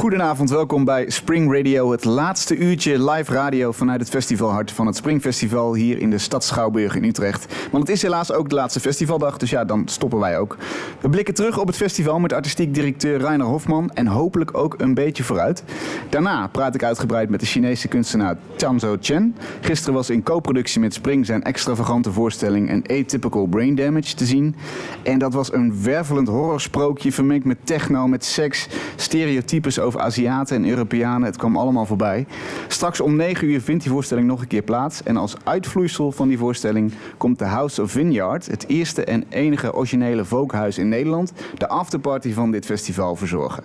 Goedenavond, welkom bij Spring Radio, het laatste uurtje live radio vanuit het festivalhart van het Springfestival hier in de stad Schouwburg in Utrecht. Want het is helaas ook de laatste festivaldag, dus ja, dan stoppen wij ook. We blikken terug op het festival met artistiek directeur Rainer Hofman en hopelijk ook een beetje vooruit. Daarna praat ik uitgebreid met de Chinese kunstenaar Chanzo Chen. Gisteren was in co-productie met Spring zijn extravagante voorstelling en Atypical Brain Damage te zien. En dat was een wervelend horrorsprookje vermengd met techno, met seks, stereotypes over Aziaten en Europeanen. Het kwam allemaal voorbij. Straks om 9 uur vindt die voorstelling nog een keer plaats. En als uitvloeisel van die voorstelling komt de House of Vineyard, het eerste en enige originele volkhuis in Nederland, de afterparty van dit festival verzorgen.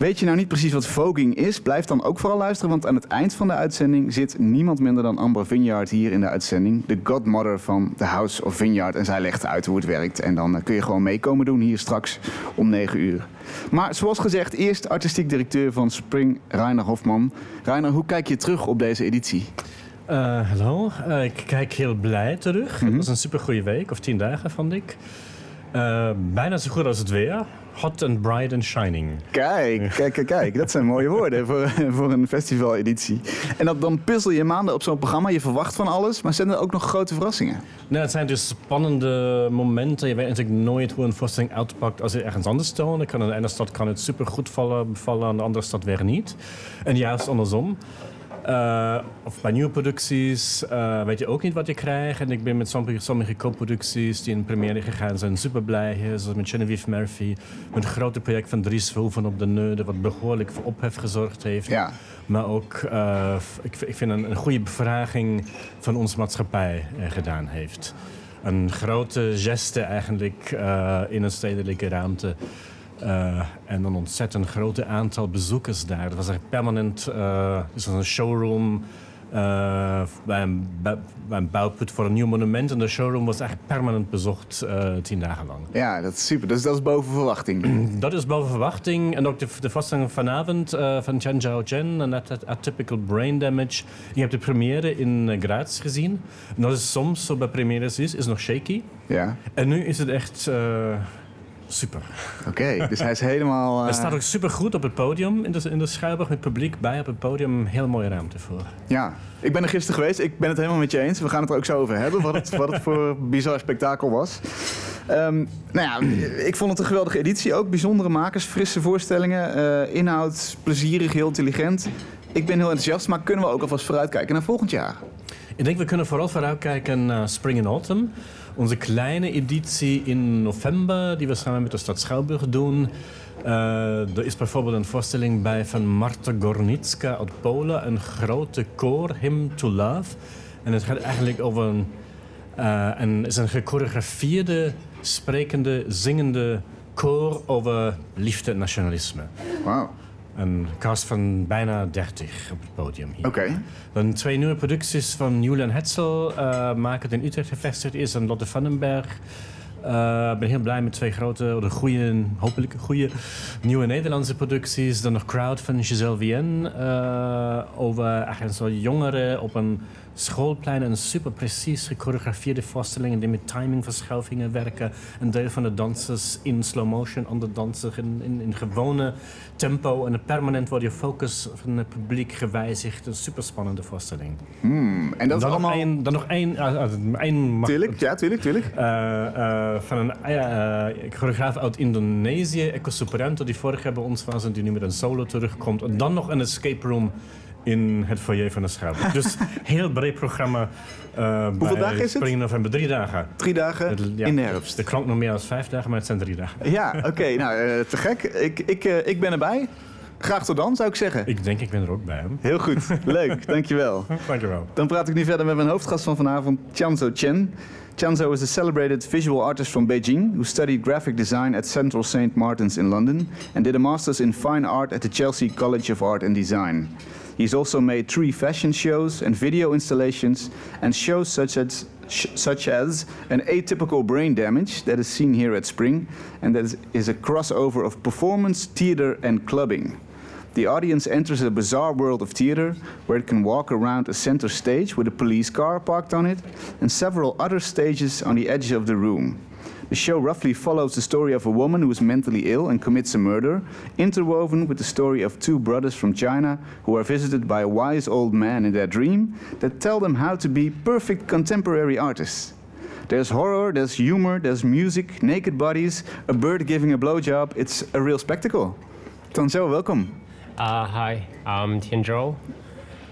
Weet je nou niet precies wat voging is? Blijf dan ook vooral luisteren, want aan het eind van de uitzending zit niemand minder dan Amber Vineyard hier in de uitzending. De godmother van The House of Vineyard. En zij legt uit hoe het werkt. En dan eh, kun je gewoon meekomen doen hier straks om 9 uur. Maar zoals gezegd, eerst artistiek directeur van Spring, Rainer Hofman. Rainer, hoe kijk je terug op deze editie? Uh, hallo, uh, ik kijk heel blij terug. Het Mhm. was een supergoeie week, of tien dagen vond ik. Uh, bijna zo goed als het weer. Hot and bright and shining. Kijk, kijk, kijk, kijk. Dat zijn mooie woorden voor, voor een festivaleditie. En dat, dan puzzel je maanden op zo'n programma. Je verwacht van alles, maar zijn er ook nog grote verrassingen? Nou, het zijn dus spannende momenten. Je weet natuurlijk nooit hoe een voorstelling uitpakt als je ergens anders toont. Kan in de ene stad kan het super goed vallen, bevallen, aan de andere stad weer niet. En juist andersom. Uh, of bij nieuwe producties uh, weet je ook niet wat je krijgt. En ik ben met sommige, sommige co-producties die in première gegaan zijn super blij. Zoals met Genevieve Murphy. Met een grote project van Dries Verhoeven op de Neude. Wat behoorlijk voor ophef gezorgd heeft. Ja. Maar ook, uh, ik, ik, vind een, een goede bevraging van onze maatschappij gedaan heeft. Een grote geste eigenlijk in een stedelijke ruimte. Uh, en een ontzettend groot aantal bezoekers daar. Het was echt permanent uh, dus een showroom uh, bij, een, bij, een bouwput voor een nieuw monument. En de showroom was echt permanent bezocht tien dagen lang. Ja, dat is super. Dus dat is boven verwachting. dat is boven verwachting. En ook de, de voorstelling vanavond van Chen Zhao Chen, en Atypical Brain Damage. Je hebt de première in Graz gezien. En dat is soms zo bij premières is, is nog shaky. Ja. En nu is het echt super. Oké, okay, dus hij is helemaal... Uh... Hij staat ook super goed op het podium in de, in de Schouwburg met publiek bij op het podium. Heel mooie ruimte voor. Ja, ik ben er gisteren geweest. Ik ben het helemaal met je eens. We gaan het er ook zo over hebben, wat het, wat het voor bizar spektakel was. Um, nou ja, ik vond het een geweldige editie. Ook bijzondere makers, frisse voorstellingen, uh, inhoud, plezierig, heel intelligent. Ik ben heel enthousiast, maar kunnen we ook alvast vooruitkijken naar volgend jaar? Ik denk we kunnen vooral vooruitkijken naar Spring and Autumn. Onze kleine editie in november, die we samen met de stad Schouwburg doen. Uh, er is bijvoorbeeld een voorstelling bij van Marta Gornicka uit Polen, een grote koor, Hymn to Love. En het gaat eigenlijk over een, uh, een, is een gechoreografeerde, sprekende, zingende koor over liefde en nationalisme. Wauw. Een cast van bijna 30 op het podium hier. Oké. Okay. Dan twee nieuwe producties van Julian Hetzel uh, maken in Utrecht gevestigd is en Lotte Vandenberg. Ik uh, ben heel blij met twee grote, de goede, hopelijk goede nieuwe Nederlandse producties. Dan nog Crowd van Giselle Vienne. Uh, over eigenlijk zo jongeren op een schoolplein. Een super precies gechoreografeerde voorstellingen die met timingverschuivingen werken. Een deel van de dansers in slow motion, ander dansers in, in, in, gewone tempo. En permanent wordt je focus van het publiek gewijzigd. Een super spannende voorstelling. Hmm, en dat dan is allemaal... Nog een, dan nog één... Uh, tuurlijk, ja, tuurlijk, tuurlijk. Uh, van een choreograaf uit Indonesië, Eko Superanto, die vorig jaar bij ons was en die nu met een solo terugkomt. En dan nog een escape room in het foyer van de Schouwburg. dus heel breed programma. Uh, Hoeveel dagen is het? Spring november, drie dagen. Drie dagen het, ja, in de herfst. Er klank nog meer dan vijf dagen, maar het zijn drie dagen. Ja, oké. Okay, nou, uh, te gek. Ik, ik, uh, ik ben erbij. Graag tot dan, zou ik zeggen. Ik denk, ik ben er ook bij. Hem. Heel goed. Leuk, dankjewel. dankjewel. Dan praat ik nu verder met mijn hoofdgast van vanavond, Chanzo Chen. Tianzhuo is a celebrated visual artist from Beijing who studied graphic design at Central St. Martin's in London and did a master's in fine art at the Chelsea College of Art and Design. He's also made three fashion shows and video installations and shows such as such as an atypical brain damage that is seen here at Spring and that is a crossover of performance, theater and clubbing. The audience enters a bizarre world of theater where it can walk around a center stage with a police car parked on it and several other stages on the edge of the room. The show roughly follows the story of a woman who is mentally ill and commits a murder, interwoven with the story of two brothers from China who are visited by a wise old man in their dream that tell them how to be perfect contemporary artists. There's horror, there's humor, there's music, naked bodies, a bird giving a blowjob. It's a real spectacle. Tianzhuo, welcome. Uh, hi, I'm Tianzhuo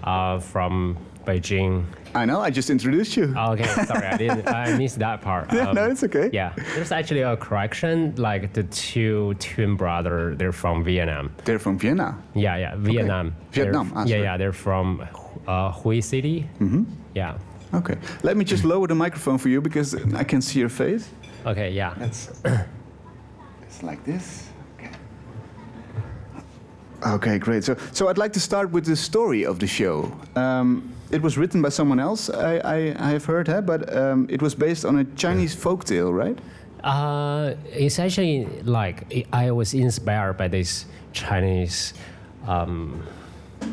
uh, from Beijing. I know, I just introduced you. Oh, okay, sorry, I didn't. I missed that part. Yeah, no, it's okay. Yeah, there's actually a correction. Like the two twin brother, they're from Vietnam. They're from Vienna. Yeah, yeah, Vietnam. They're- Vietnam, ah, yeah, yeah, they're from uh, Hue City. Mm-hmm. Yeah. Okay. Let me just lower the microphone for you because I can see your face. Okay, yeah. It's, it's like this. Okay. Great. So, so I'd like to start with the story of the show. Um, it was written by someone else, I, I, I have heard, huh? but um, it was based on a Chinese folktale, right? Uh, it's actually like I was inspired by this Chinese um,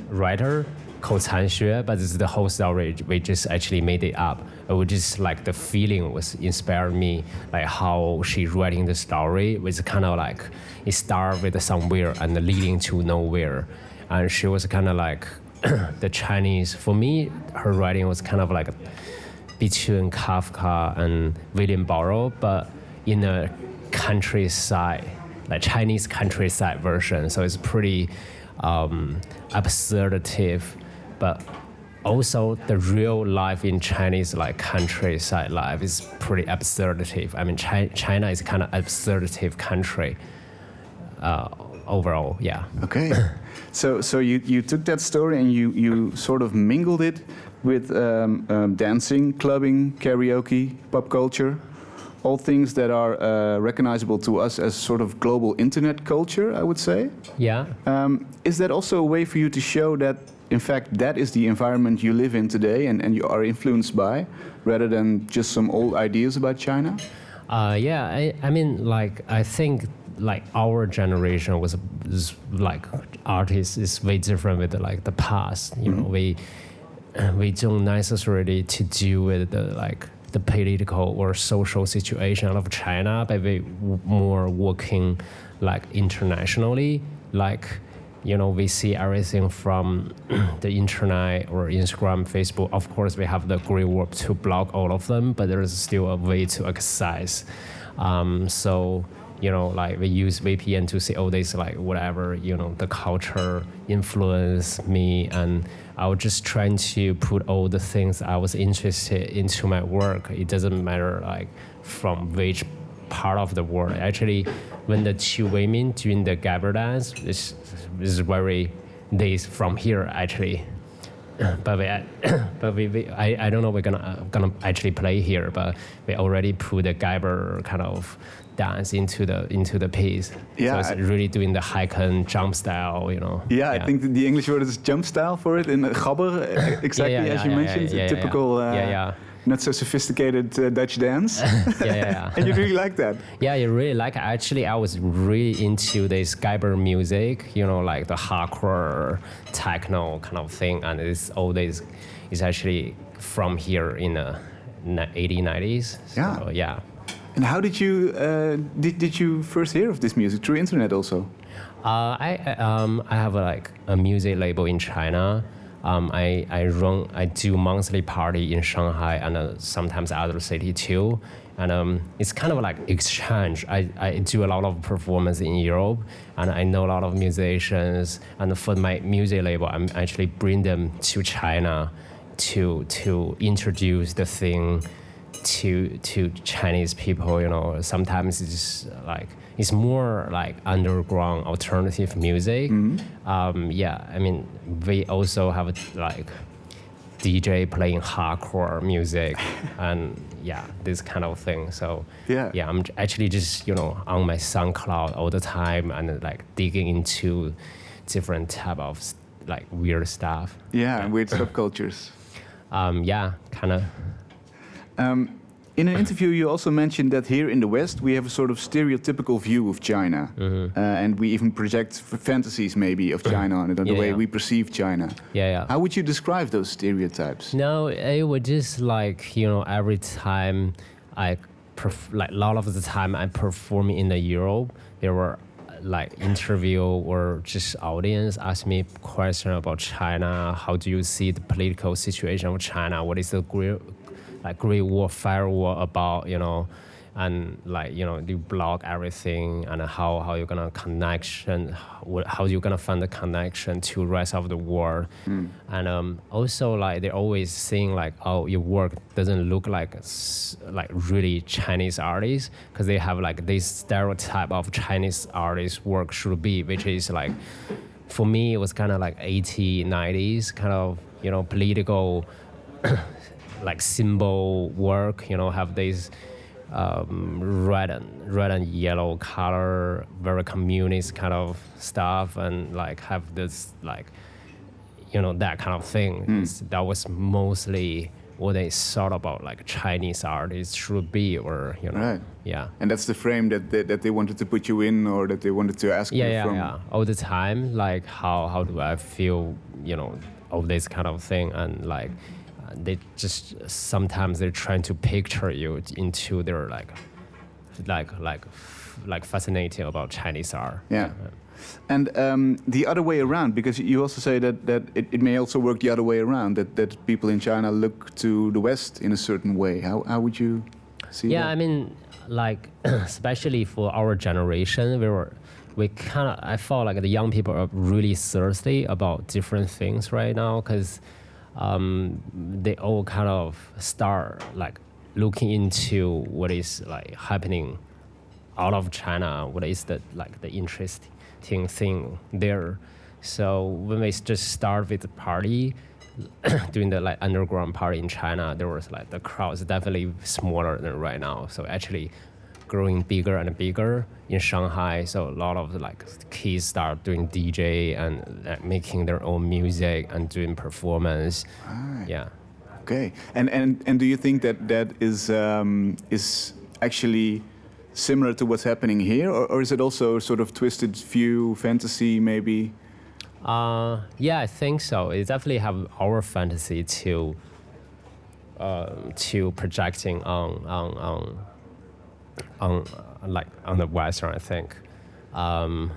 writer Can but is the whole story. We just actually made it up. It was just like the feeling was inspired me, like how she writing the story was kind of like it start with somewhere and leading to nowhere, and she was kind of like the Chinese. For me, her writing was kind of like between Kafka and William Burroughs, but in a countryside, like Chinese countryside version. So it's pretty um, absurdative, but also the real life in Chinese like countryside life is pretty absurdative. I mean, Chi- China is kind of absurdative country uh, overall. Yeah. Okay. so so you, you took that story and you, you sort of mingled it with um, um, dancing, clubbing, karaoke, pop culture, all things that are uh, recognizable to us as sort of global internet culture, I would say. Yeah. Um, is that also a way for you to show that, in fact, that is the environment you live in today and, and you are influenced by, rather than just some old ideas about China? Uh, yeah, I, I mean, like, I think like our generation was, is like artists is way different with like the past. You know, we we don't necessarily to do with the like the political or social situation of China, but we w- more working like internationally, like you know we see everything from the internet or instagram facebook. Of course we have the great work to block all of them but there is still a way to access um, so you know like we use vpn to see all this like whatever you know the culture influence me. And i was just trying to put all the things i was interested into my work. It doesn't matter like from which part of the world. Actually, when the two women doing the gabber dance, is is very days from here actually. But we, but we, we I, I don't know we're gonna gonna actually play here, but we already put the gabber kind of dance into the into the piece. Yeah, so it's really doing the hike and jump style, you know. Yeah, I think the English word is jump style for it in gabber, exactly yeah, as yeah, you yeah, mentioned, yeah, a yeah, typical, yeah. Uh, Yeah, yeah. Not so sophisticated uh, Dutch dance. yeah, yeah, yeah. and you really like that. Yeah, you really like. Actually, I was really into this Geiber music. You know, like the hardcore techno kind of thing, and it's all this is actually from here in the 80s, 90s. So, Yeah. yeah. And how did you uh, did, did you first hear of this music through internet also? Uh, I I, um I have a, like a music label in China. Um, I I run I do monthly party in Shanghai and uh, sometimes other city too. And um, it's kind of like exchange. I, I do a lot of performance in Europe, and I know a lot of musicians. And for my music label, I'm actually bring them to China to to introduce the thing to to Chinese people, you know, sometimes it's like it's more like underground alternative music. Um, yeah, I mean, we also have like DJ playing hardcore music, and yeah, this kind of thing. So Yeah. yeah, I'm actually just you know on my SoundCloud all the time and like digging into different type of like weird stuff. Yeah, and weird subcultures. Um, yeah, kind of. Um, in an interview, you also mentioned that here in the West we have a sort of stereotypical view of China, Mm-hmm. uh, and we even project fantasies maybe of China and the Yeah, way yeah. we perceive China. Yeah, yeah. How would you describe those stereotypes? No, it was just like you know every time I like a lot of the time I perform in the Europe, there were like interview or just audience ask me question about China. How do you see the political situation of China? What is the like great war, firewall about? You know, and like you know you block everything and how how you're gonna connection how you're gonna find the connection to rest of the world mm. and um, also like they're always saying like oh your work doesn't look like like really chinese artists because they have like this stereotype of chinese artists work should be which is like for me it was kind of like 80 90s kind of you know political like symbol work you know have these um, red and red and yellow color, very communist kind of stuff, and like have this like, you know, that kind of thing. Mm. That was mostly what they thought about like Chinese artists should be, or you know, right. yeah. And that's the frame that they, that they wanted to put you in, or that they wanted to ask yeah, you yeah, from. Yeah, all the time. Like how how do I feel, you know, all this kind of thing, and like they just sometimes they're trying to picture you into their like like like like fascinating about Chinese art. Yeah. And um, the other way around, because you also say that, that it, it, may also work the other way around, that, that people in China look to the West in a certain way. How, how would you see yeah, that? I mean, like, especially for our generation, we were, we kind of, I felt like the young people are really thirsty about different things right now because um, they all kind of start like looking into what is like happening out of China, what is the like the interesting thing there. So when we just start with the party, doing the like underground party in China, there was like the crowds definitely smaller than right now. So actually, growing bigger and bigger in Shanghai. So a lot of like kids start doing DJ and uh, making their own music and doing performance. Right. Yeah. Okay. And and and do you think that that is um, is actually similar to what's happening here, or, or is it also sort of twisted view, fantasy, maybe? Uh, yeah, I think so. It definitely have our fantasy to uh, to projecting on on on on like on the western, I think. Um,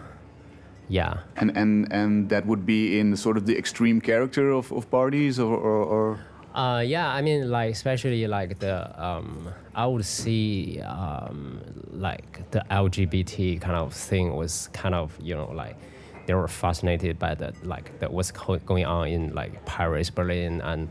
yeah. And and and that would be in sort of the extreme character of, of parties or or. or uh, yeah, I mean, like especially like the um, I would see um, like the LGBT kind of thing was kind of you know like they were fascinated by the like that what's going on in like Paris, Berlin, and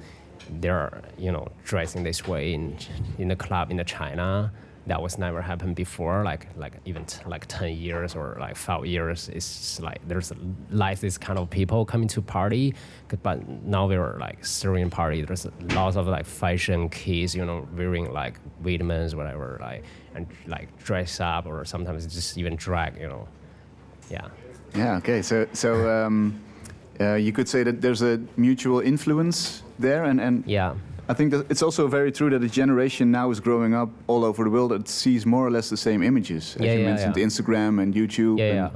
they're you know dressing this way in in the club in the China that was never happened before like like even t- like 10 years or like five years it's like there's like this kind of people coming to party but now we're like Syrian party. There's lots of like fashion kids you know wearing like vitamins whatever like and like dress up or sometimes just even drag you know. Yeah. Yeah okay. So so um, uh, you could say that there's a mutual influence there and and yeah I think that it's also very true that a generation now is growing up all over the world that sees more or less the same images. As yeah, you yeah, mentioned, yeah. Instagram and YouTube. Yeah,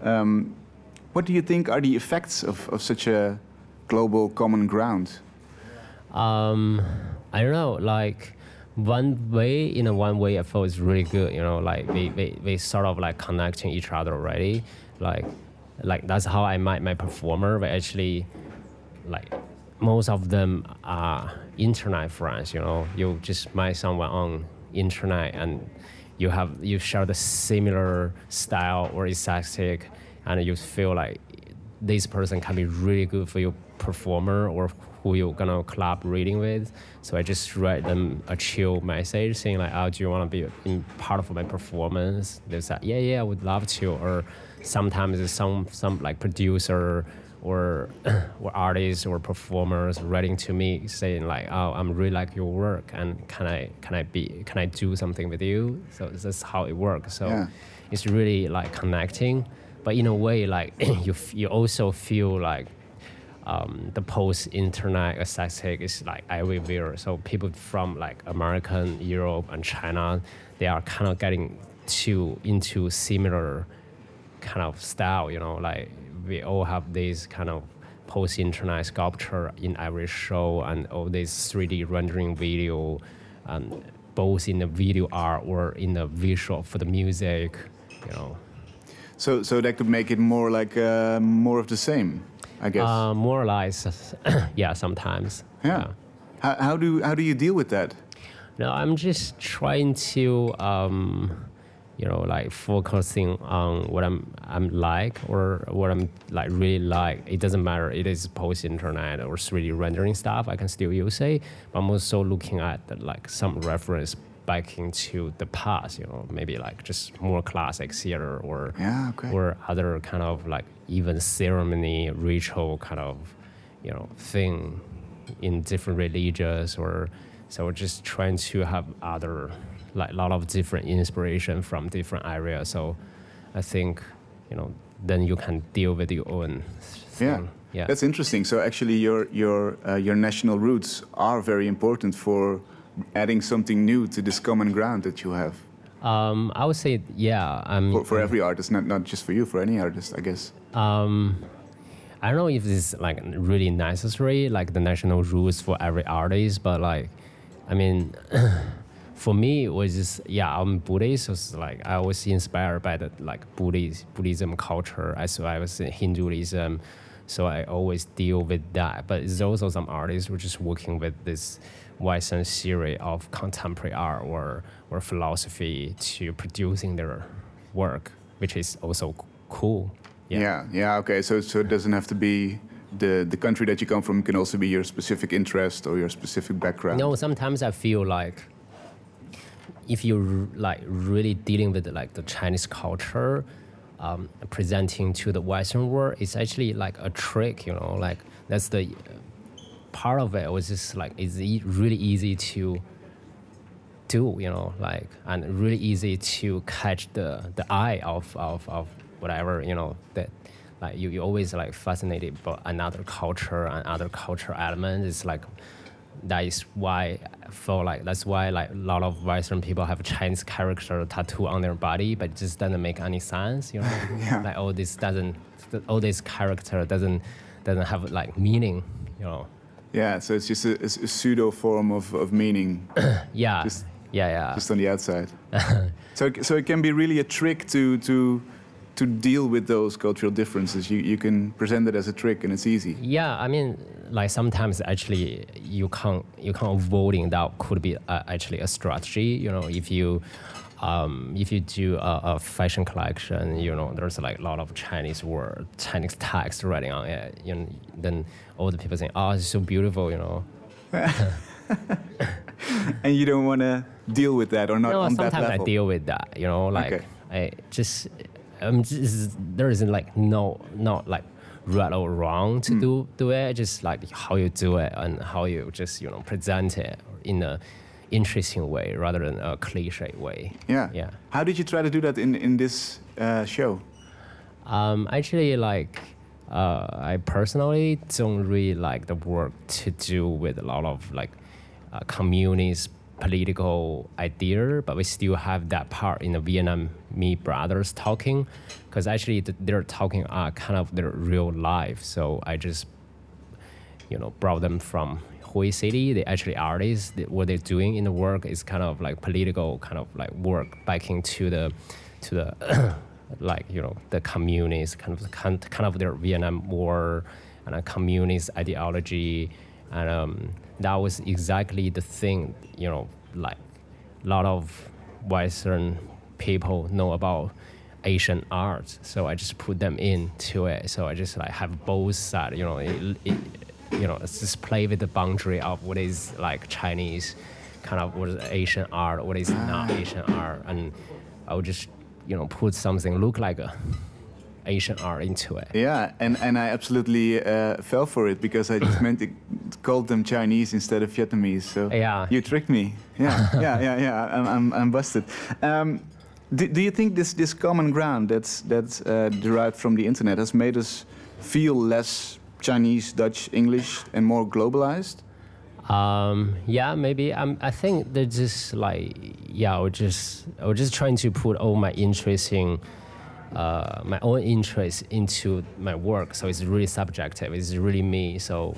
and, um, what do you think are the effects of, of such a global common ground? Um, I don't know. Like one way, in a one way, I feel is really good. You know, like we, we, we sort of like connecting each other already. Like like that's how I met my performer. But actually, like most of them are internet friends. You know, you just meet someone on internet and you have you share the similar style or aesthetic, and you feel like this person can be really good for your performer or who you're gonna collaborating with. So I just write them a chill message saying like, "Oh, do you want to be part of my performance?" They say, "Yeah, yeah, I would love to." Or sometimes it's some some like producer or or artists or performers writing to me saying like, "Oh, I'm really like your work, and can I can I be can I do something with you?" So that's how it works. So yeah. it's really like connecting, but in a way, like you you also feel like. Um, the post-internet aesthetic is like everywhere. So people from like American, Europe, and China, they are kind of getting to into similar kind of style. You know, like we all have this kind of post-internet sculpture in every show and all this 3D rendering video and both in the video art or in the visual for the music, you know. So, so that could make it more like uh, more of the same, I guess. Uh, more or less, yeah, sometimes. yeah. How, how do how do you deal with that? No, I'm just trying to, um, you know, like focusing on what I'm I'm like or what I'm like really like. It doesn't matter. It is post internet or 3D rendering stuff. I can still use it. But I'm also looking at the, like some reference back into the past. You know, maybe like just more classic theater or Yeah, okay. or other kind of like even ceremony ritual kind of you know thing in different religions or so we're just trying to have other like a lot of different inspiration from different areas so i think you know then you can deal with your own Yeah. thing. yeah That's interesting. So actually, your your uh, your national roots are very important for adding something new to this common ground that you have um i would say yeah i'm for, for every artist, not not just for you, for any artist, I guess. Um, I don't know if this is like really necessary, like the national rules for every artist, but like, I mean, for me, it was just yeah, I'm Buddhist, so it's like I was inspired by the like Buddhist Buddhism culture as well as Hinduism, so I always deal with that. But there's also some artists who are just working with this Western theory of contemporary art or or philosophy to producing their work, which is also cool. Yeah. yeah, Okay. So so it doesn't have to be the the country that you come from. Can also be your specific interest or your specific background. No, sometimes I feel like if you're like really dealing with like the Chinese culture, um, presenting to the Western world, it's actually like a trick, you know. Like that's the part of it was just like it's e- really easy to do, you know, like and really easy to catch the the eye of of, of whatever, you know, that like you you always like fascinated by another culture and other cultural elements. It's like that is why feel like that's why like a lot of Western people have a Chinese character tattoo on their body, but it just doesn't make any sense, you know. Yeah. Like all this doesn't, all this character doesn't doesn't have like meaning, you know. Yeah. So it's just a, a pseudo form of, of meaning Yeah, Just- yeah, yeah. just on the outside. so so it can be really a trick to to to deal with those cultural differences. You you can present it as a trick and it's easy. Yeah, I mean, like sometimes actually you can't you can't avoiding that could be uh, actually a strategy. You know, if you um, if you do a, a fashion collection, you know, there's like a lot of Chinese word, Chinese text writing on it. You know, then all the people saying, "Oh, it's so beautiful," you know. And you don't want to deal with that or not no, sometimes I deal with that. You know, like Okay. I just, um, just there isn't like no, not like right or wrong to do do it. Just like how you do it and how you just you know present it in a interesting way rather than a cliche way. Yeah. Yeah. How did you try to do that in in this uh, show? Um, actually, like uh, I personally don't really like the work to do with a lot of like uh, communist political idea, but we still have that part in the Vietnamese brothers talking, because actually th- they're talking uh, kind of their real life. So I just you know brought them from Hue City. They actually artists. They, what they're doing in the work is kind of like political kind of like work back into the to the like you know the communist kind of kind kind of their Vietnam War and a communist ideology, and um, that was exactly the thing you know like a lot of Western people know about Asian art. So I just put them into it. So I just like have both sides, you know, it, it, you know, it's just play with the boundary of what is like Chinese, kind of what is Asian art, what is not Asian art, and I would just, you know, put something look like a Asian art into it. Yeah, and, and I absolutely uh, fell for it because I just meant to called them Chinese instead of Vietnamese. So Yeah. you tricked me. Yeah, yeah, yeah, yeah. I'm, I'm, I'm busted. Um, do, do you think this, this common ground that's that's uh, derived from the internet has made us feel less Chinese, Dutch, English, and more globalized? Um, yeah, maybe. Um, I think they're just like, yeah, I was just, I was just trying to put all my interest in, uh, my own interest into my work. So it's really subjective. It's really me. So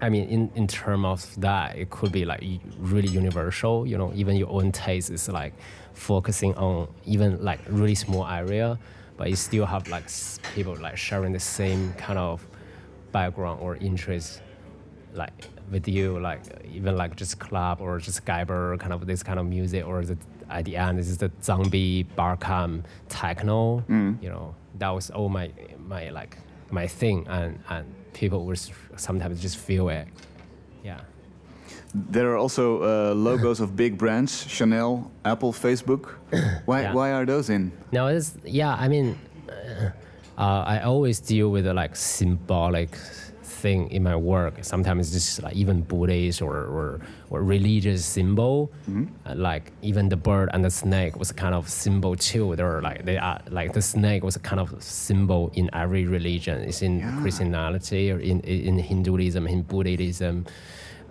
I mean, in in terms of that, it could be like really universal. You know, even your own taste is like focusing on even like really small area, but you still have like people like sharing the same kind of background or interest, like with you, like even like just club or just Geiber kind of this kind of music, or the at the end this is the zombie barcam techno. You know, that was all my my like my thing, and and people would sometimes just feel it. Yeah. There are also uh, logos of big brands: Chanel, Apple, Facebook. Why? Yeah. Why are those in? No, it's yeah. I mean, uh, uh, I always deal with a like symbolic thing in my work. Sometimes it's just like even Buddhist or or, or religious symbol. Uh, like even the bird and the snake was kind of symbol too. They're like they are like the snake was a kind of symbol in every religion. It's in Yeah. Christianity or in in Hinduism, in Buddhism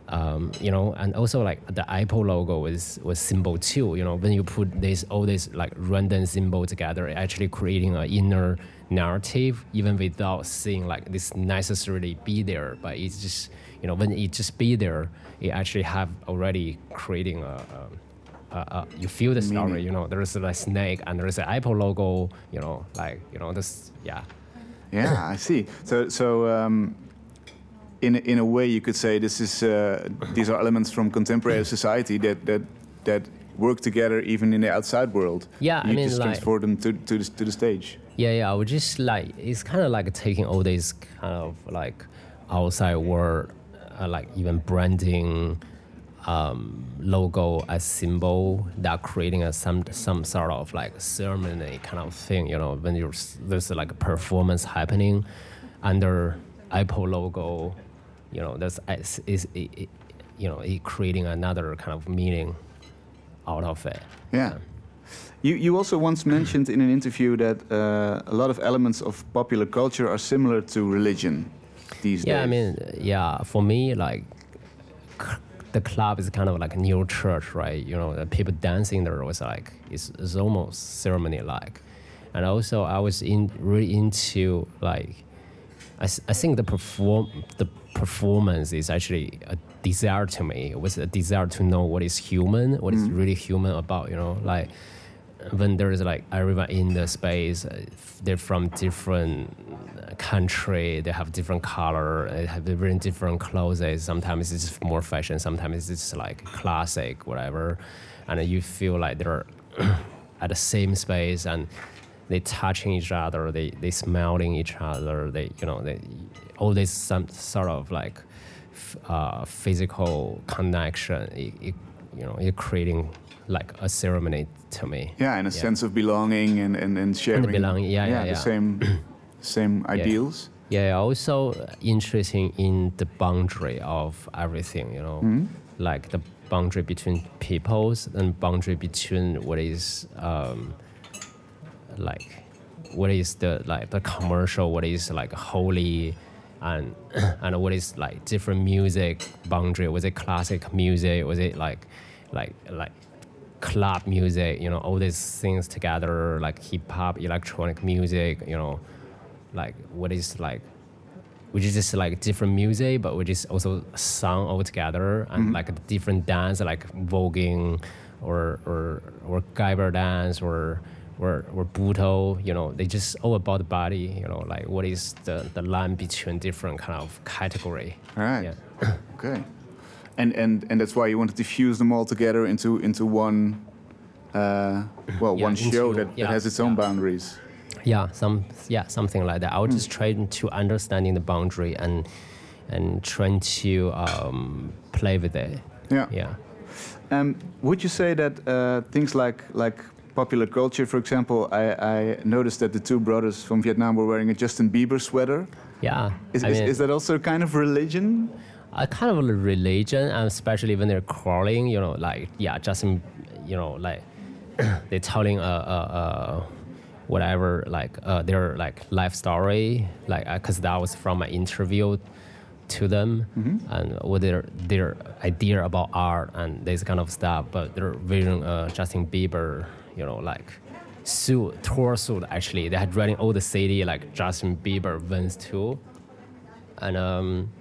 um, you know, and also like the Apple logo was was symbol too. You know, when you put this all this like random symbol together, actually creating an inner narrative, even without seeing like this necessarily be there. But it's just you know when it just be there, it actually have already creating a. a, a you feel the story, Meaning. you know. There's a snake and there's an Apple logo, you know, like you know this, yeah. Yeah, I see. So, so um, in a- in a way, you could say this is uh, these are elements from contemporary society that that that work together even in the outside world. Yeah, I you mean, just like- transport them to to the, to the stage. Yeah, yeah. I would just like it's kind of like taking all this kind of like outside world, uh, like even branding, um, logo as symbol that creating a some some sort of like ceremony kind of thing. You know, when you're, there's like a performance happening under Apple logo, you know, that's is is it, it, you know it creating another kind of meaning out of it. Yeah. You, you also once mentioned in an interview that uh, a lot of elements of popular culture are similar to religion these Yeah, days. I mean, yeah, for me, like, the club is kind of like a new church, right? You know, the people dancing there was like, it's, it's almost ceremony like. And also, I was in really into like, I, I think the perform the performance is actually a desire to me. It was a desire to know what is human, what is really human about, you know, like when there is like everyone in the space, uh, they're from different uh, country, they have different color, they have very different clothes. Sometimes it's more fashion, sometimes it's like classic, whatever. And you feel like they're at the same space and they touching each other, they they smelling each other, they you know they all this some sort of like uh, physical connection. It, it, you know, you're creating like a ceremony to me. yeah, and a Yeah. sense of belonging and, and, and sharing. belonging, yeah, yeah, the yeah. same same ideals. Yeah, also interesting in the boundary of everything, you know, Hmm? like the boundary between peoples and boundary between what is um, like what is the like the commercial, what is like holy, and and what is like different music boundary. Was it classic music? Was it like like like club music? You know, all these things together, like hip hop, electronic music. You know, like what is like which is just like different music, but which is also sung all together and mm-hmm. like a different dance, like voguing or or or Geiber dance or or or Butoh, you know, they just all about the body, you know, like what is the, the line between different kind of category. All right. Yeah. Okay. And and and that's why you wanted to fuse them all together into into one. Uh, well, Yeah, one show that, yeah, that has its own yeah. boundaries. Yeah, some yeah, something like that. I was just trying to understanding the boundary and and trying to um, play with it. Yeah. Yeah. Um, would you say that uh, things like like popular culture, for example, I, I noticed that the two brothers from Vietnam were wearing a Justin Bieber sweater. Yeah. Is, is, mean- is that also a kind of religion? A kind of a religion, and especially when they're crawling, you know, like yeah, just in, you know, like they're telling a, a, a whatever like uh, their like life story, like uh, because that was from an interview to them mm-hmm. and what their their idea about art and this kind of stuff, but they're wearing uh, Justin Bieber, you know, like suit, tour suit. Actually, they had running all the city like Justin Bieber Vans too, and um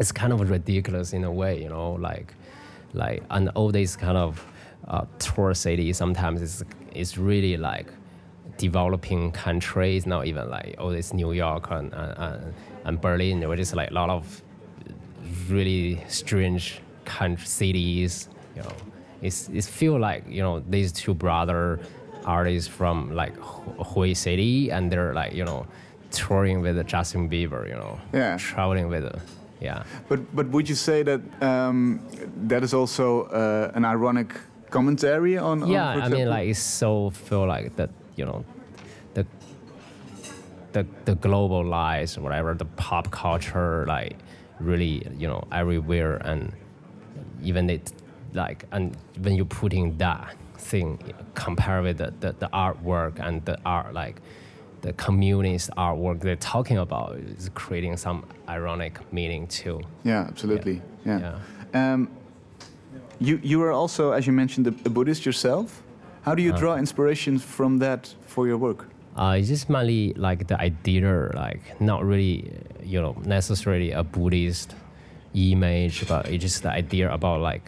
it's kind of ridiculous in a way, you know, like like and all these kind of uh, tour city sometimes it's it's really like developing countries, not even like all this New York and and, and Berlin, which is like a lot of really strange country cities, you know. It's it feel like you know these two brother artists from like Hue City, and they're like you know touring with Justin Bieber, you know, Yeah. traveling with, yeah. But but would you say that um, that is also uh, an ironic commentary on? on, yeah for i mean like it's so feel like that you know the the the global lies whatever the pop culture like really you know everywhere and even it like and when you putting that thing compare with the, the, the artwork and the art like the communist artwork they're talking about is creating some ironic meaning too Yeah, absolutely. Yeah. yeah Um, you you are also, as you mentioned, a, a Buddhist yourself. How do you Uh-huh. draw inspiration from that for your work? Uh, it's just mainly like the idea, like not really, you know, necessarily a Buddhist image, but it's just the idea about like,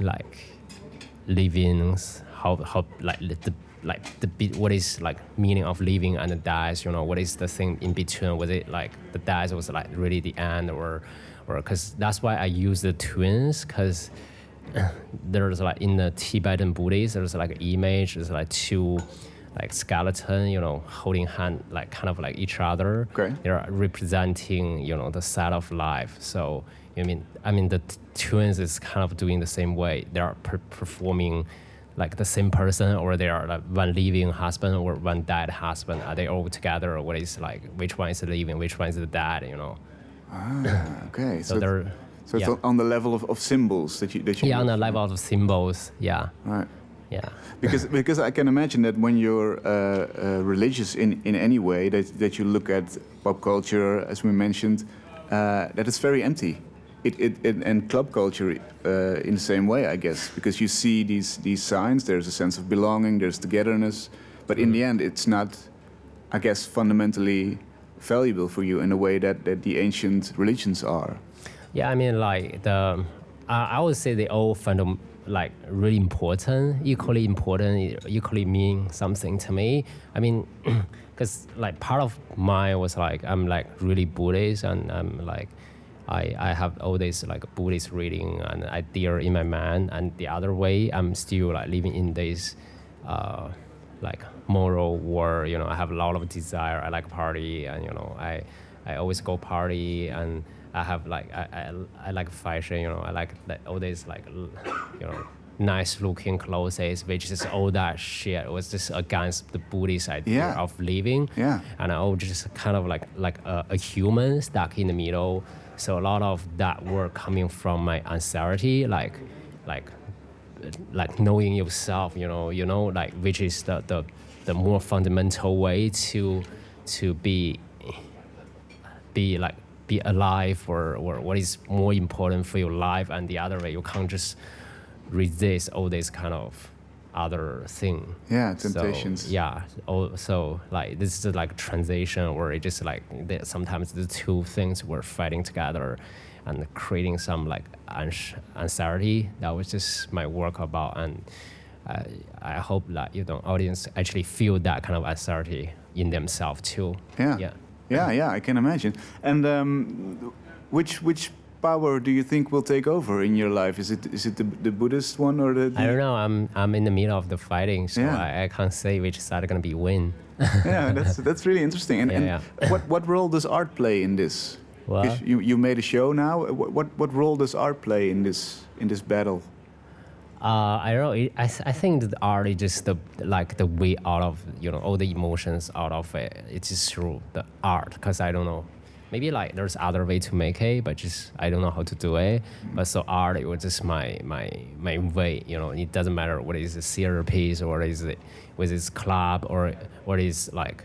like living, how how like the like the bit what is like meaning of living and the dies, you know, what is the thing in between? Was it like the dies was like really the end, or or because that's why I use the twins, because there's like in the Tibetan Buddhist, there's like an image, there's like two like skeleton, you know, holding hand, like kind of like each other. Okay. They're representing, you know, the side of life. So you mean, I mean, the t- twins is kind of doing the same way. They are per- performing like the same person, or they are like one living husband or one dead husband. Are they all together, or what is like which one is living, which one is the dead? You know. Ah, okay. So So, they're so it's yeah. on- on the level of, of symbols that you that you yeah, on the level of symbols. Yeah, Right. yeah. Because because I can imagine that when you're uh, uh, religious in, in any way, that that you look at pop culture, as we mentioned, uh, that it's very empty. It, it, it and club culture uh, in the same way, I guess, because you see these these signs. There's a sense of belonging. There's togetherness, but in the end, it's not, I guess, fundamentally valuable for you in the way that, that the ancient religions are. Yeah, I mean, like the, I I would say they all fundam like really important, equally important, equally mean something to me. I mean, because like part of mine was like I'm like really Buddhist and I'm like. I, I have all this like Buddhist reading and idea in my mind, and the other way I'm still like living in this uh, like moral world. You know, I have a lot of desire. I like party, and you know, I I always go party, and I have like I, I, I like fashion. You know, I like, like all these like you know nice looking clothes, which is all that shit was just against the Buddhist idea Yeah. of living. Yeah. And I was just kind of like like a, a human stuck in the middle. So a lot of that work coming from my anxiety, like like like knowing yourself, you know, you know, like which is the the, the more fundamental way to to be be like be alive or, or what is more important for your life and the other way. You can't just resist all this kind of other thing Yeah, So, temptations. yeah oh, so like this is like transition where it just like sometimes the two things were fighting together and creating some like anxiety that was just my work about and I, I hope that you know audience actually feel that kind of anxiety in themselves too Yeah. yeah Yeah, yeah, I can imagine. And um, which which power do you think will take over in your life? Is it is it the, the Buddhist one or the? the I don't know. I'm I'm in the middle of the fighting, so Yeah. I, I can't say which side gonna be win. yeah, that's that's really interesting. And, Yeah, and what what role does art play in this? 'Cause You you made a show now. What what what role does art play in this in this battle? Uh, I don't know. I, I think that art is just the like the way out of you know all the emotions out of it. It's just through the art because I don't know. Maybe like there's other way to make it, but just I don't know how to do it. But so art it was just my my my way. You know, it doesn't matter what is a piece or what is it with its club or what is like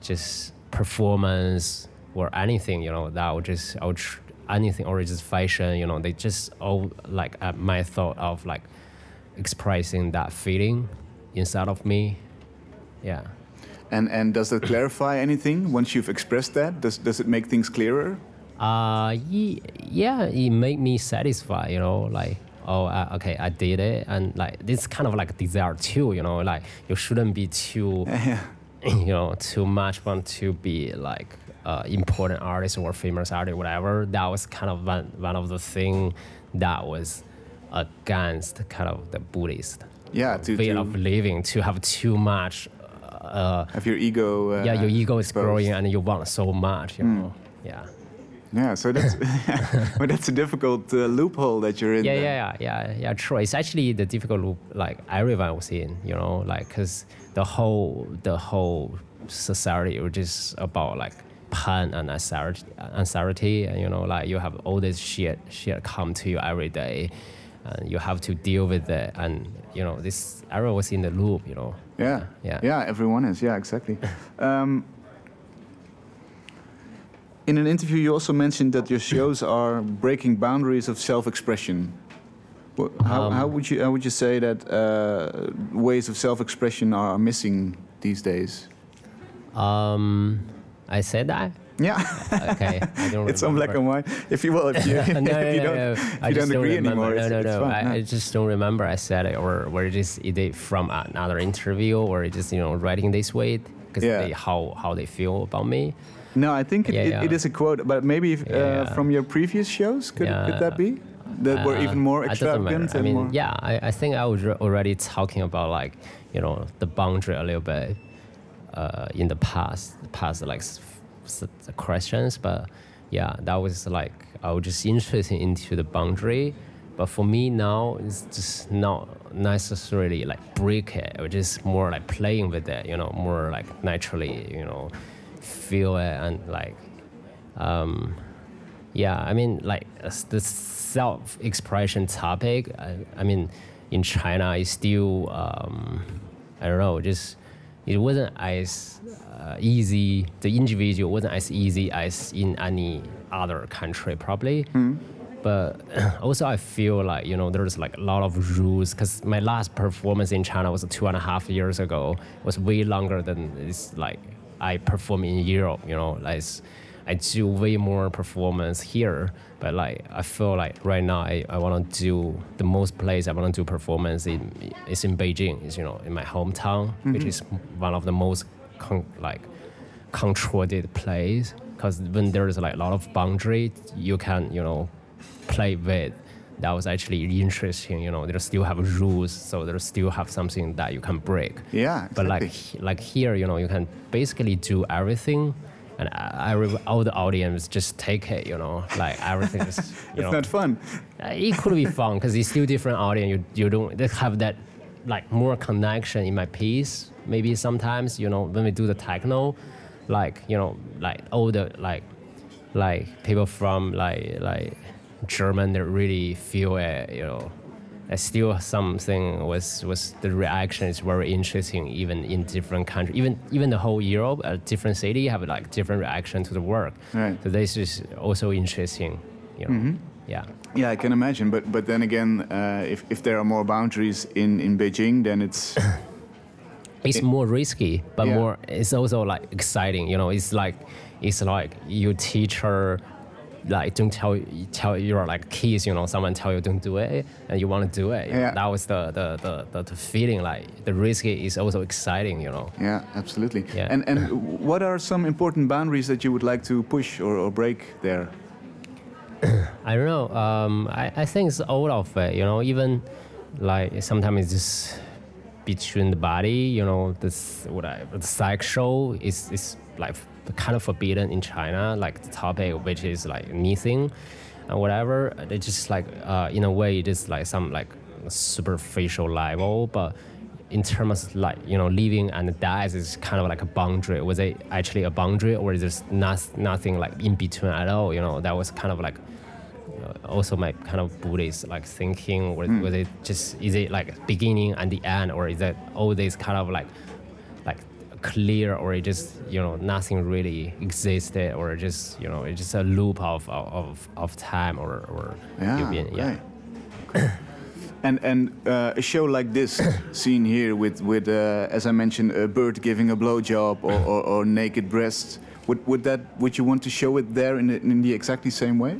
just performance or anything. You know, that would just I would tr- anything or just fashion. You know, they just all like uh, my thought of like expressing that feeling inside of me. Yeah. And and does that clarify anything once you've expressed that? Does does it make things clearer? Uh, yeah, it made me satisfied, you know, like, oh, uh, okay, I did it. And like, this kind of like desire too, you know, like you shouldn't be too, you know, too much want to be like uh, important artist or famous artist, whatever. That was kind of one, one of the thing that was against kind of the Buddhist Yeah, to, way to of living, to have too much, uh, have your ego. Uh, yeah, your ego is exposed. growing and you want so much, you know, yeah. Yeah, so that's but that's a difficult uh, loophole that you're in. Yeah, yeah, yeah, yeah, yeah. True. It's actually the difficult loop, like everyone was in, you know, like because the whole the whole society was just about like pain and anxiety, anxiety, and you know, like you have all this shit shit come to you every day, and you have to deal with it, and you know, this everyone was in the loop, you know. Yeah, Yeah. yeah. Everyone is. Yeah, exactly. um, in an interview, you also mentioned that your shows are breaking boundaries of self-expression. How, Um, how would you how would you say that uh, ways of self-expression are missing these days? Um, I said that. Yeah, Okay, I don't. it's on black and white. If you will, if you, no, if no, you no, don't, no. if I you just don't agree remember. anymore, No, it's, no, no. I, I just don't remember I said it, or or it just is from another interview, or it just you know writing this way because Yeah. they how how they feel about me. No, I think it, Yeah, it, yeah. it is a quote, but maybe if, uh, from your previous shows, could, could that be? That were even more Uh, I doesn't extravagant I mean, more. yeah, I, I think I was re- already talking about like you know the boundary a little bit uh, in the past, the past like the questions, but yeah, that was like I was just interested into the boundary. But for me now, it's just not necessarily like break it, or just more like playing with it, you know, more like naturally, you know, feel it and like um, yeah, I mean, like the self-expression topic. I, I mean, in China, it's still um, I don't know, just it wasn't as uh, easy. The individual wasn't as easy as in any other country, probably. But also, I feel like you know there's like a lot of rules because my last performance in China was two and a half years ago. It was way longer than it's like I perform in Europe. You know, like I do way more performance here. But like I feel like right now I, I want to do the most place I want to do performance in is in Beijing. Is you know in my hometown, which mm-hmm. is one of the most con- like controlled place. Because when there's like a lot of boundary, you can you know play with. That was actually interesting. You know, they still have rules, so they still have something that you can break. Yeah, But like like here, you know, you can basically do everything, and I, I, all the audience just take it. You know, like everything is. You It's know, not fun. uh, it could be fun because it's still different audience. You you don't they have that like more connection in my piece. Maybe sometimes you know when we do the techno, like you know like all the like like people from like like German they really feel it. You know, still something was was the reaction is very interesting even in different countries. Even even the whole Europe, a different city have like different reaction to the work. Right. So this is also interesting. You know. Yeah. Yeah, I can imagine. But but then again, uh, if if there are more boundaries in in Beijing, then it's it's more risky but Yeah. more it's also like exciting you know it's like it's like your teacher like don't tell you, tell your like kids you know someone tell you don't do it and you want to do it Yeah. that was the the, the the the feeling like the risky is also exciting you know yeah, absolutely. Yeah. And and what are some important boundaries that you would like to push or, or break there? I don't know. Um, I, I think it's all of it. You know, even like sometimes it's just between the body. You know, this what I the sexual is is like kind of forbidden in China. Like the topic which is like anything and whatever. It's just like uh, in a way it is like some like superficial level, but in terms of like you know living and death is kind of like a boundary was it actually a boundary or is there not, nothing like in between at all you know that was kind of like uh, also my kind of buddhist like thinking or was it just is it like beginning and the end or is it all this kind of like clear or it just you know nothing really existed or just you know it's just a loop of of, of time or or Yeah, been- yeah. right. and and uh, a show like this, seen here with with uh, as I mentioned, a bird giving a blowjob or, or, or naked breasts. Would would that would you want to show it there in the, in the exactly same way?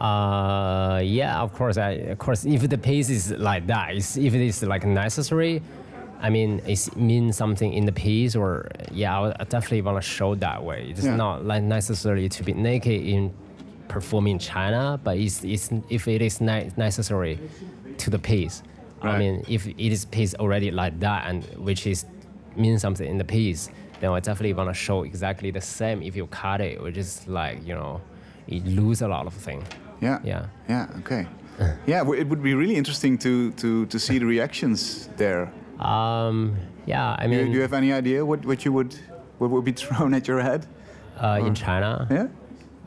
Uh, yeah, of course. I, of course, if the piece is like that, it's, if it is like necessary, I mean, it means something in the piece, or yeah, I definitely want to show that way. It's Yeah. not like necessarily to be naked in performing China, but it's, it's if it is ne- necessary to the piece. I mean, if it is piece already like that, and which is means something in the piece, then I definitely want to show exactly the same. If you cut it, which is like you know, it lose a lot of things. Yeah. Yeah. Yeah. Okay. yeah, it would be really interesting to to to see the reactions there. Um, yeah, I Do you, mean, do you have any idea what what you would what would be thrown at your head? uh, in China, Yeah.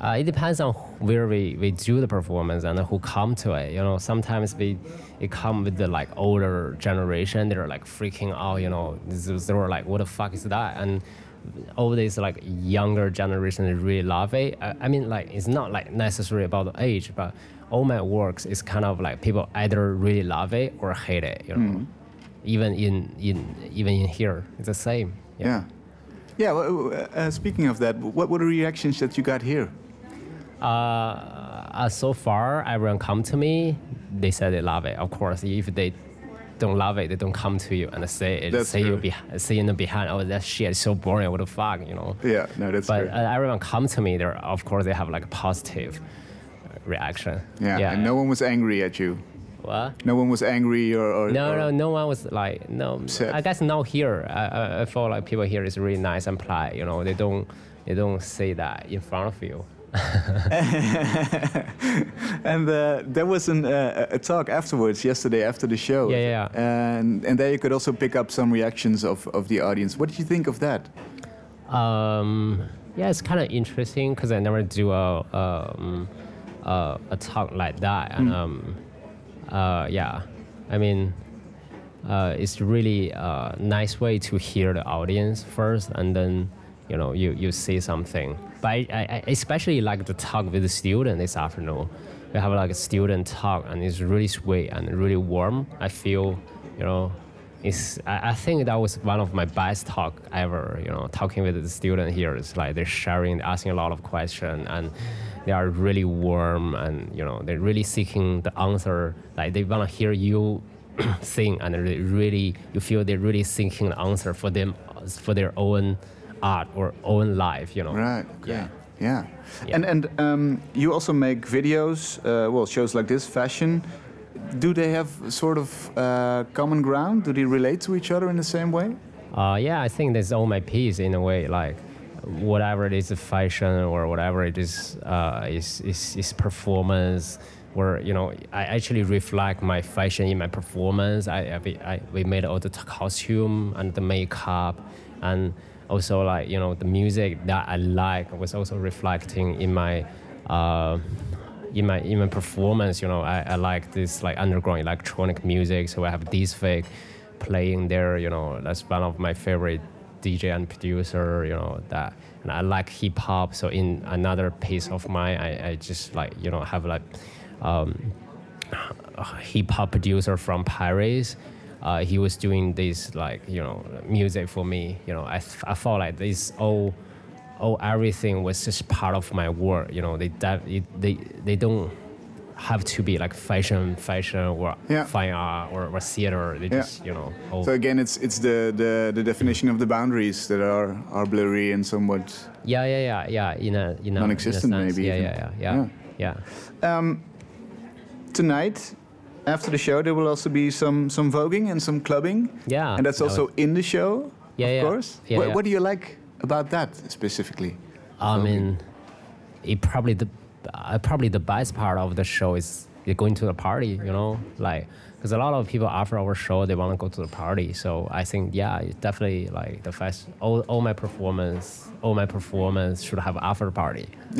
uh, it depends on where we, we do the performance and who come to it. You know, sometimes we it come with the like older generation. They're like freaking out. You know, they were like, "What the fuck is that?" And all these like younger generation really love it. I, I mean, like it's not like necessary about the age, but all my works is kind of like people either really love it or hate it. You know, even in in even in here, it's the same. Yeah. Yeah. well, uh, speaking of that, what were the reactions that you got here? Uh, uh, so far, everyone come to me. They said they love it. Of course, if they don't love it, they don't come to you and say it. That's say you true. be, say in the behind. Oh, that shit is so boring. What the fuck, you know? Yeah. No, that's But true. uh, everyone come to me. They're of course they have like a positive reaction. yeah. And no one was angry at you. What? No one was angry or. or No, or- no, no one was like, no. Upset. I guess now here, I, I, feel like people here is really nice and polite. You know, they don't, they don't say that in front of you. and uh, there was an, uh, a talk afterwards, yesterday after the show. Yeah, yeah, And and there you could also pick up some reactions of, of the audience. What did you think of that? Um, yeah, it's kind of interesting because I never do a um, uh, a talk like that, and um, uh, yeah, I mean, uh, it's really a nice way to hear the audience first, and then you know you, you say something. But I, I especially like to talk with the student this afternoon. We have like a student talk, and it's really sweet and really warm. I feel, you know, it's I, think that was one of my best talk ever you know talking with the student here it's like they're sharing asking a lot of questions and they are really warm and you know they're really seeking the answer like they want to hear you sing and they really you feel they're really seeking the answer for them for their own art or own life you know Right. Okay. Yeah. Yeah. Yeah. And and um, you also make videos, uh, well, shows like this, fashion. Do they have sort of uh, common ground? Do they relate to each other in the same way? Uh, yeah, I think that's all my piece in a way. Like, whatever it is, the fashion or whatever it is, uh, is, is, is performance. Where you know, I actually reflect my fashion in my performance. I, I, we- I we made all the costume and the makeup, and also like you know the music that I like was also reflecting in my. Uh, in my in my performance, you know, I, I like this like underground electronic music. So I have this fake playing there. You know, that's one of my favorite DJ and producer. You know that, and I like hip hop. So in another piece of mine, I, I just like you know have like um, hip hop producer from Paris. Uh, he was doing this like you know music for me. You know, I, I felt like this all oh everything was just part of my work you know they it- they they don't have to be like fashion fashion or Yeah. fine art or, or theater they Yeah. just you know all, So again, it's it's the, the, the definition of the boundaries that are, are blurry and somewhat. yeah yeah yeah yeah in a in a Non-existent in a sense. maybe yeah, yeah yeah yeah yeah um, Tonight, after the show, there will also be some some voguing and some clubbing. Yeah, And that's that also in the show, Yeah, of course. Yeah, what, yeah. what do you like about that specifically? I mean, it probably the uh, probably the best part of the show is going to the party. You know, like because a lot of people after our show they want to go to the party. So I think yeah, it definitely like the fest. All, all my performance, all my performance should have after party.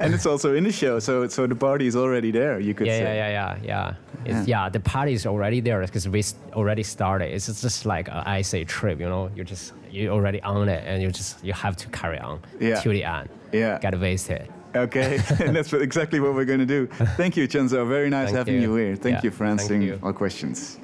and it's also in the show, so so the party is already there. You could Yeah, say. yeah, yeah, yeah, yeah. It's, yeah, the party is already there because we already started. It's just- like a acid trip, you know. You just you already on it, and you just you have to carry on Yeah. till the end. Yeah. Get wasted. Okay, and that's exactly what we're going to do. Thank you, Tianzhuo. Very nice Thank having you. you. here. Thank Yeah, you for answering you. our questions.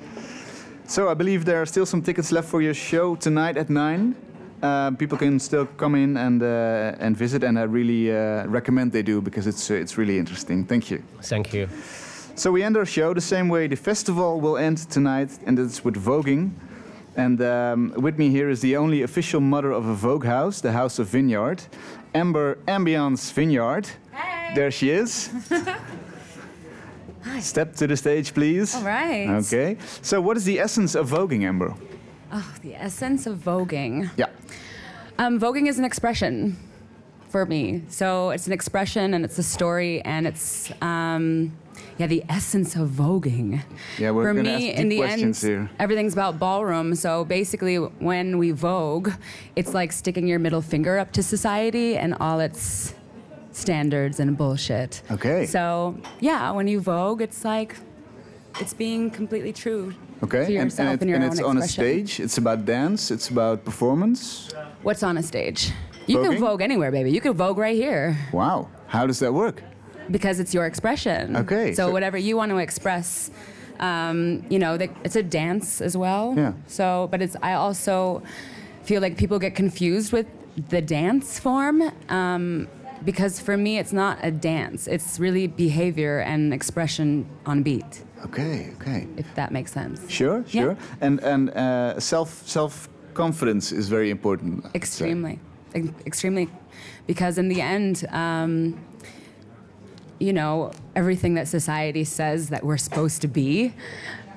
So I believe there are still some tickets left for your show tonight at nine. uh, people can still come in and uh, and visit, and I really uh, recommend they do because it's uh, it's really interesting. Thank you. Thank you. So we end our show the same way the festival will end tonight, and it's with voguing. And um, with me here is the only official mother of a Vogue house, the House of Vineyard, Amber Ambiance Vineyard. Hey. There she is. Step to the stage, please. All right. Okay. So, what is the essence of voguing, Amber? Oh, the essence of voguing. Yeah. Um, voguing is an expression for me. So it's an expression and it's a story and it's um, yeah the essence of voguing. Yeah, we're for me ask in the questions end here. everything's about ballroom. So basically, when we vogue, it's like sticking your middle finger up to society and all its standards and bullshit. Okay. So yeah, when you vogue, it's like it's being completely true Okay. to and yourself and, it- and your and it's on a stage. It's about dance. It's about performance. What's on a stage? You Voguing? can vogue anywhere, baby. You can vogue right here Wow. How does that work? Because it's your expression. Okay, So, so- whatever you want to express, um, you know, it's a dance as well. Yeah. So, but it's I also feel like people get confused with the dance form. Um, because for me, it's not a dance. It's really behavior and expression on beat, Okay. Okay. if that makes sense. Sure. Yeah. Sure. And and uh, self self confidence is very important. Extremely, Ex- extremely, because in the end, um, you know, everything that society says that we're supposed to be,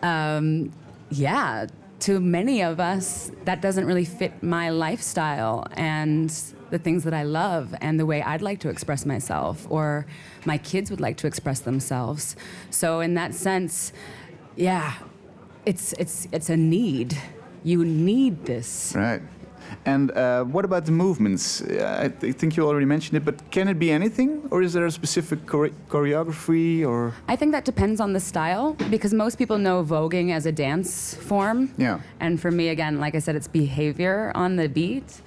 um, yeah, to many of us, that doesn't really fit my lifestyle and the things that I love and the way I'd like to express myself or my kids would like to express themselves. So in that sense, yeah, it's it's it's a need. You need this. Right. And uh, what about the movements? I, th- think you already mentioned it, but can it be anything, or is there a specific chore- choreography, or I think that depends on the style because most people know voguing as a dance form. Yeah. And for me, again, like I said, it's behavior on the beat.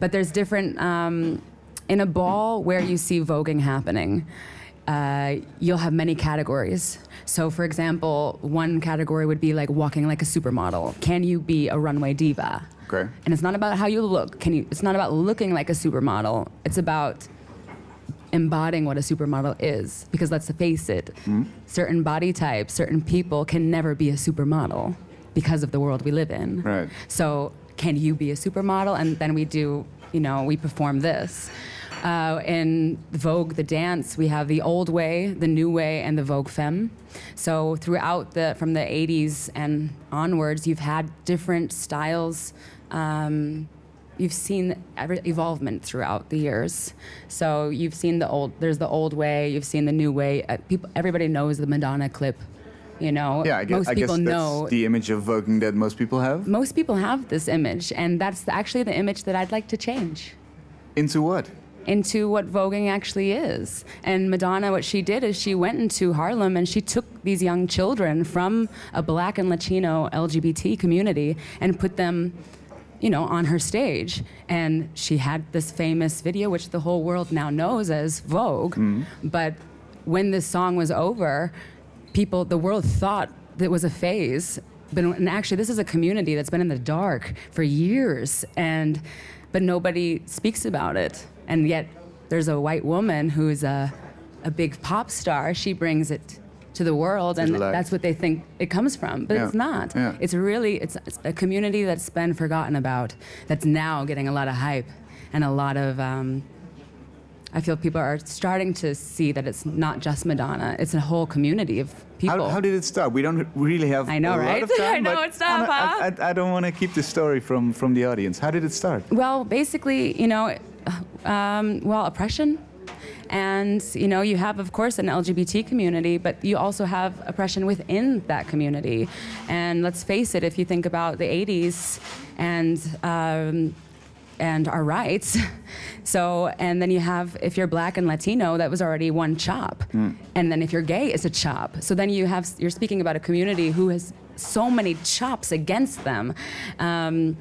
But there's different, um, in a ball where you see voguing happening, uh, you'll have many categories. So, for example, one category would be like walking like a supermodel. Can you be a runway diva? Okay. And it's not about how you look. Can you? It's not about looking like a supermodel. It's about embodying what a supermodel is. Because let's face it, certain body types, certain people can never be a supermodel because of the world we live in. Right. So, can you be a supermodel? And then we do, you know, we perform this. Uh, in Vogue, the dance, we have the old way, the new way, and the Vogue Femme. So throughout the from the 80s and onwards, you've had different styles. Um, you've seen every evolvement throughout the years. So you've seen the old. There's the old way. You've seen the new way. Uh, people, everybody knows the Madonna clip. You know, yeah? I guess, most I guess people that's know the image of voguing that most people have. most people have this image, and that's actually the image that I'd like to change Into what? into what voguing actually is. And Madonna, what she did is she went into Harlem and she took these young children from a black and Latino LGBT community and put them, you know, on her stage. And she had this famous video, which the whole world now knows as Vogue. Mm-hmm. But when this song was over, people, the world thought that it was a phase. But and actually, this is a community that's been in the dark for years, and but nobody speaks about it. And yet, there's a white woman who's a, a big pop star. She brings it to the world, and light. that's what they think it comes from. But Yeah. it's not. Yeah. It's really it's, it's a community that's been forgotten about. That's now getting a lot of hype and a lot of. Um, I feel people are starting to see that it's not just Madonna; it's a whole community of people. How, how did it start? We don't really have I know, a right? lot of time. I know, but it's tough, I, huh? I, I don't want to keep the story from, from the audience. How did it start? Well, basically, you know, um, well, oppression. And, you know, you have, of course, an LGBT community, but you also have oppression within that community. And let's face it, if you think about the 80s and, um, and our rights, so, and then you have, if you're black and Latino, that was already one chop. And then if you're gay, it's a chop. So then you have, you're speaking about a community who has so many chops against them. Um,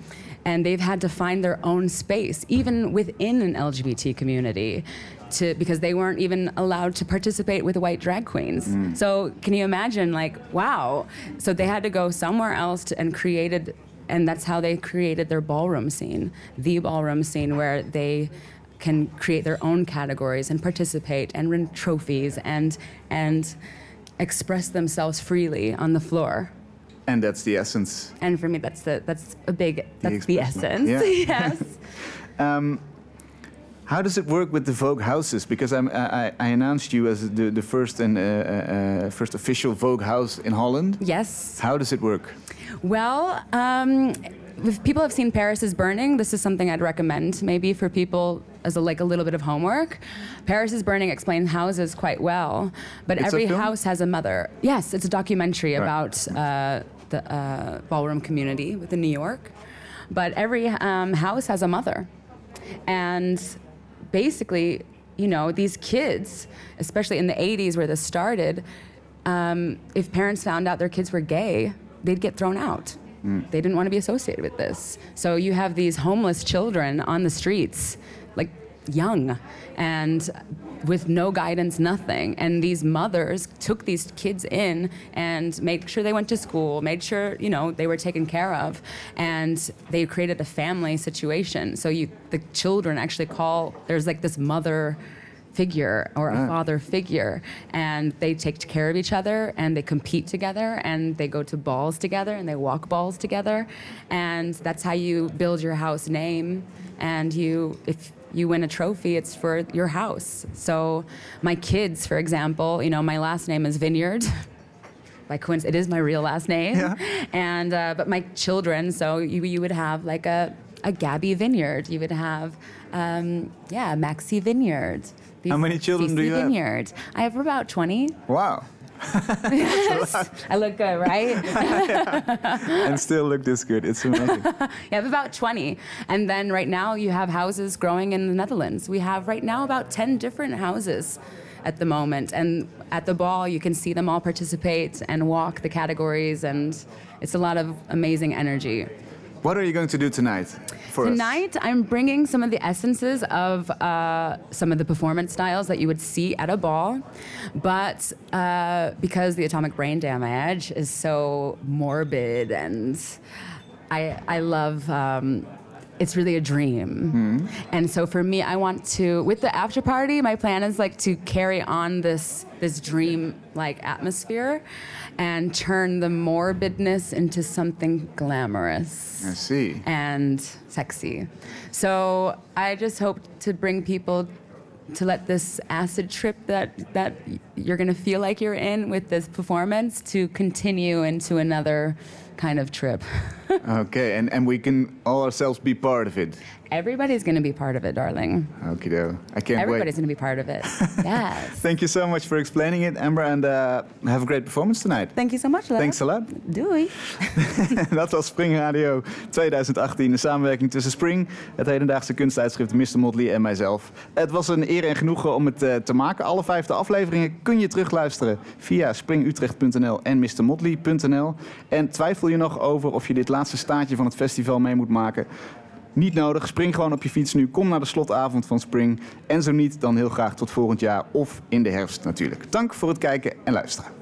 and they've had to find their own space, even within an LGBT community, to because they weren't even allowed to participate with white drag queens. Mm. So can you imagine, like, wow? So they had to go somewhere else to, and created and that's how they created their ballroom scene, the ballroom scene where they can create their own categories and participate and win trophies and and express themselves freely on the floor. And that's the essence. And for me, that's the that's a big that's the, expression. essence. Yeah. yes. Um, How does it work with the Vogue houses? Because I'm, I, I announced you as the, the first and uh, uh, first official Vogue house in Holland. Yes. How does it work? Well, um, if people have seen Paris is Burning, this is something I'd recommend maybe for people as a, like a little bit of homework. Paris is Burning explains houses quite well, but It's every house has a mother. Yes, it's a documentary Right. about uh, the uh, ballroom community within New York. But every um, house has a mother, and basically, you know, these kids, especially in the 80s where this started, um, if parents found out their kids were gay, they'd get thrown out. They didn't want to be associated with this. So you have these homeless children on the streets, like young, and with no guidance, nothing. And these mothers took these kids in and made sure they went to school, made sure you know they were taken care of, and they created a family situation. So you, the children actually call. There's like this mother figure or a father figure and they take care of each other and they compete together and they go to balls together and they walk balls together and that's how you build your house name and you if you win a trophy it's for your house so my kids for example you know my last name is vineyard by coincidence, it is my real last name. Yeah. And uh, but my children, so you, you would have like a, a Gabby Vineyard. You would have, um, yeah, Maxi Vineyard. How many children do you have? Vineyard. I have about twenty. Wow. I look good, right? and still look this good. It's amazing. You have about 20. And then right now you have houses growing in the Netherlands. We have right now about 10 different houses at the moment. And at the ball, you can see them all participate and walk the categories. And it's a lot of amazing energy. What are you going to do tonight for us? Tonight, I'm bringing some of the essences of uh, some of the performance styles that you would see at a ball. But uh, because the atomic brain damage is so morbid and I, I love. Um, it's really a dream. Hmm. And so for me, I want to, with the after party, my plan is like to carry on this this dream like atmosphere and turn the morbidness into something glamorous I see. and sexy. So I just hope to bring people to let this acid trip that that you're going to feel like you're in with this performance to continue into another kind of trip. Okay, and, and we can all ourselves be part of it. Everybody's going to be part of it, darling. Okay, though. I can't Everybody's going to be part of it. yes. Thank you so much for explaining it, Amber, and uh, have a great performance tonight. Thank you so much. Thanks a lot. Doei. Dat was Spring Radio 2018, de samenwerking tussen Spring, het hedendaagse kunsttijdschrift Mr. Motley en mijzelf. Het was een eer en genoegen om het eh, te maken. Alle vijfde afleveringen kun je terugluisteren via springutrecht.nl en mrmotley.nl. En twijfel je nog over of je dit laatste staartje van het festival mee moet maken? Niet nodig, spring gewoon op je fiets nu. Kom naar de slotavond van Spring. En zo niet, dan heel graag tot volgend jaar of in de herfst natuurlijk. Dank voor het kijken en luisteren.